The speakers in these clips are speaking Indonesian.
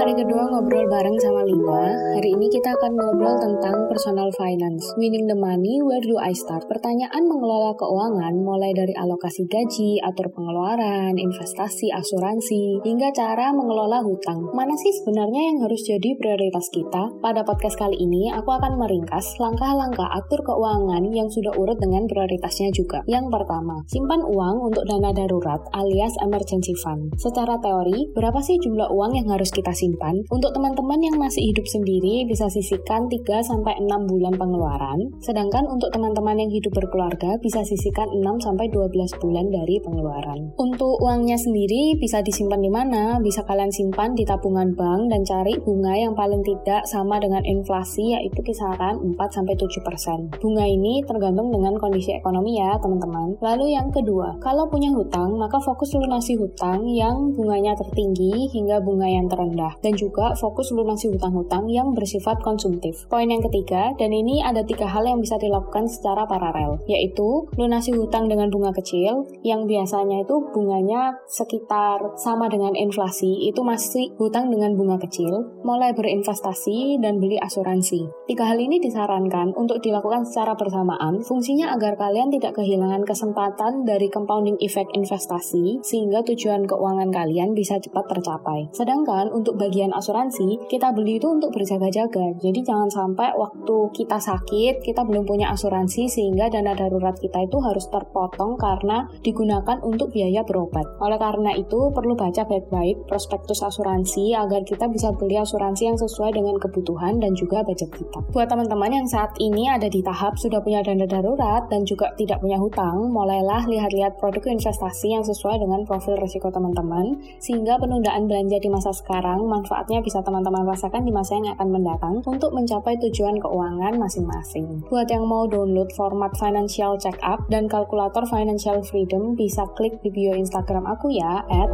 hari kedua ngobrol bareng sama Lima. Hari ini kita akan ngobrol tentang personal finance. Winning the money, where do I start? Pertanyaan mengelola keuangan mulai dari alokasi gaji, atur pengeluaran, investasi, asuransi, hingga cara mengelola hutang. Mana sih sebenarnya yang harus jadi prioritas kita? Pada podcast kali ini, aku akan meringkas langkah-langkah atur keuangan yang sudah urut dengan prioritasnya juga. Yang pertama, simpan uang untuk dana darurat alias emergency fund. Secara teori, berapa sih jumlah uang yang harus kita simpan. Untuk teman-teman yang masih hidup sendiri bisa sisihkan 3-6 bulan pengeluaran, sedangkan untuk teman-teman yang hidup berkeluarga bisa sisihkan 6-12 bulan dari pengeluaran. Untuk uangnya sendiri bisa disimpan di mana? Bisa kalian simpan di tabungan bank dan cari bunga yang paling tidak sama dengan inflasi yaitu kisaran 4-7%. Bunga ini tergantung dengan kondisi ekonomi ya teman-teman. Lalu yang kedua, kalau punya hutang maka fokus lunasi hutang yang bunganya tertinggi hingga bunga yang terendah dan juga fokus lunasi hutang-hutang yang bersifat konsumtif. Poin yang ketiga, dan ini ada tiga hal yang bisa dilakukan secara paralel, yaitu lunasi hutang dengan bunga kecil, yang biasanya itu bunganya sekitar sama dengan inflasi, itu masih hutang dengan bunga kecil, mulai berinvestasi dan beli asuransi. Tiga hal ini disarankan untuk dilakukan secara bersamaan, fungsinya agar kalian tidak kehilangan kesempatan dari compounding effect investasi, sehingga tujuan keuangan kalian bisa cepat tercapai. Sedangkan untuk bagian asuransi, kita beli itu untuk berjaga-jaga. Jadi jangan sampai waktu kita sakit, kita belum punya asuransi sehingga dana darurat kita itu harus terpotong karena digunakan untuk biaya berobat. Oleh karena itu, perlu baca baik-baik prospektus asuransi agar kita bisa beli asuransi yang sesuai dengan kebutuhan dan juga budget kita. Buat teman-teman yang saat ini ada di tahap sudah punya dana darurat dan juga tidak punya hutang, mulailah lihat-lihat produk investasi yang sesuai dengan profil risiko teman-teman, sehingga penundaan belanja di masa sekarang manfaatnya bisa teman-teman rasakan di masa yang akan mendatang untuk mencapai tujuan keuangan masing-masing. Buat yang mau download format financial check up dan kalkulator financial freedom bisa klik di bio Instagram aku ya, at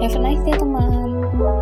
Have a nice day teman!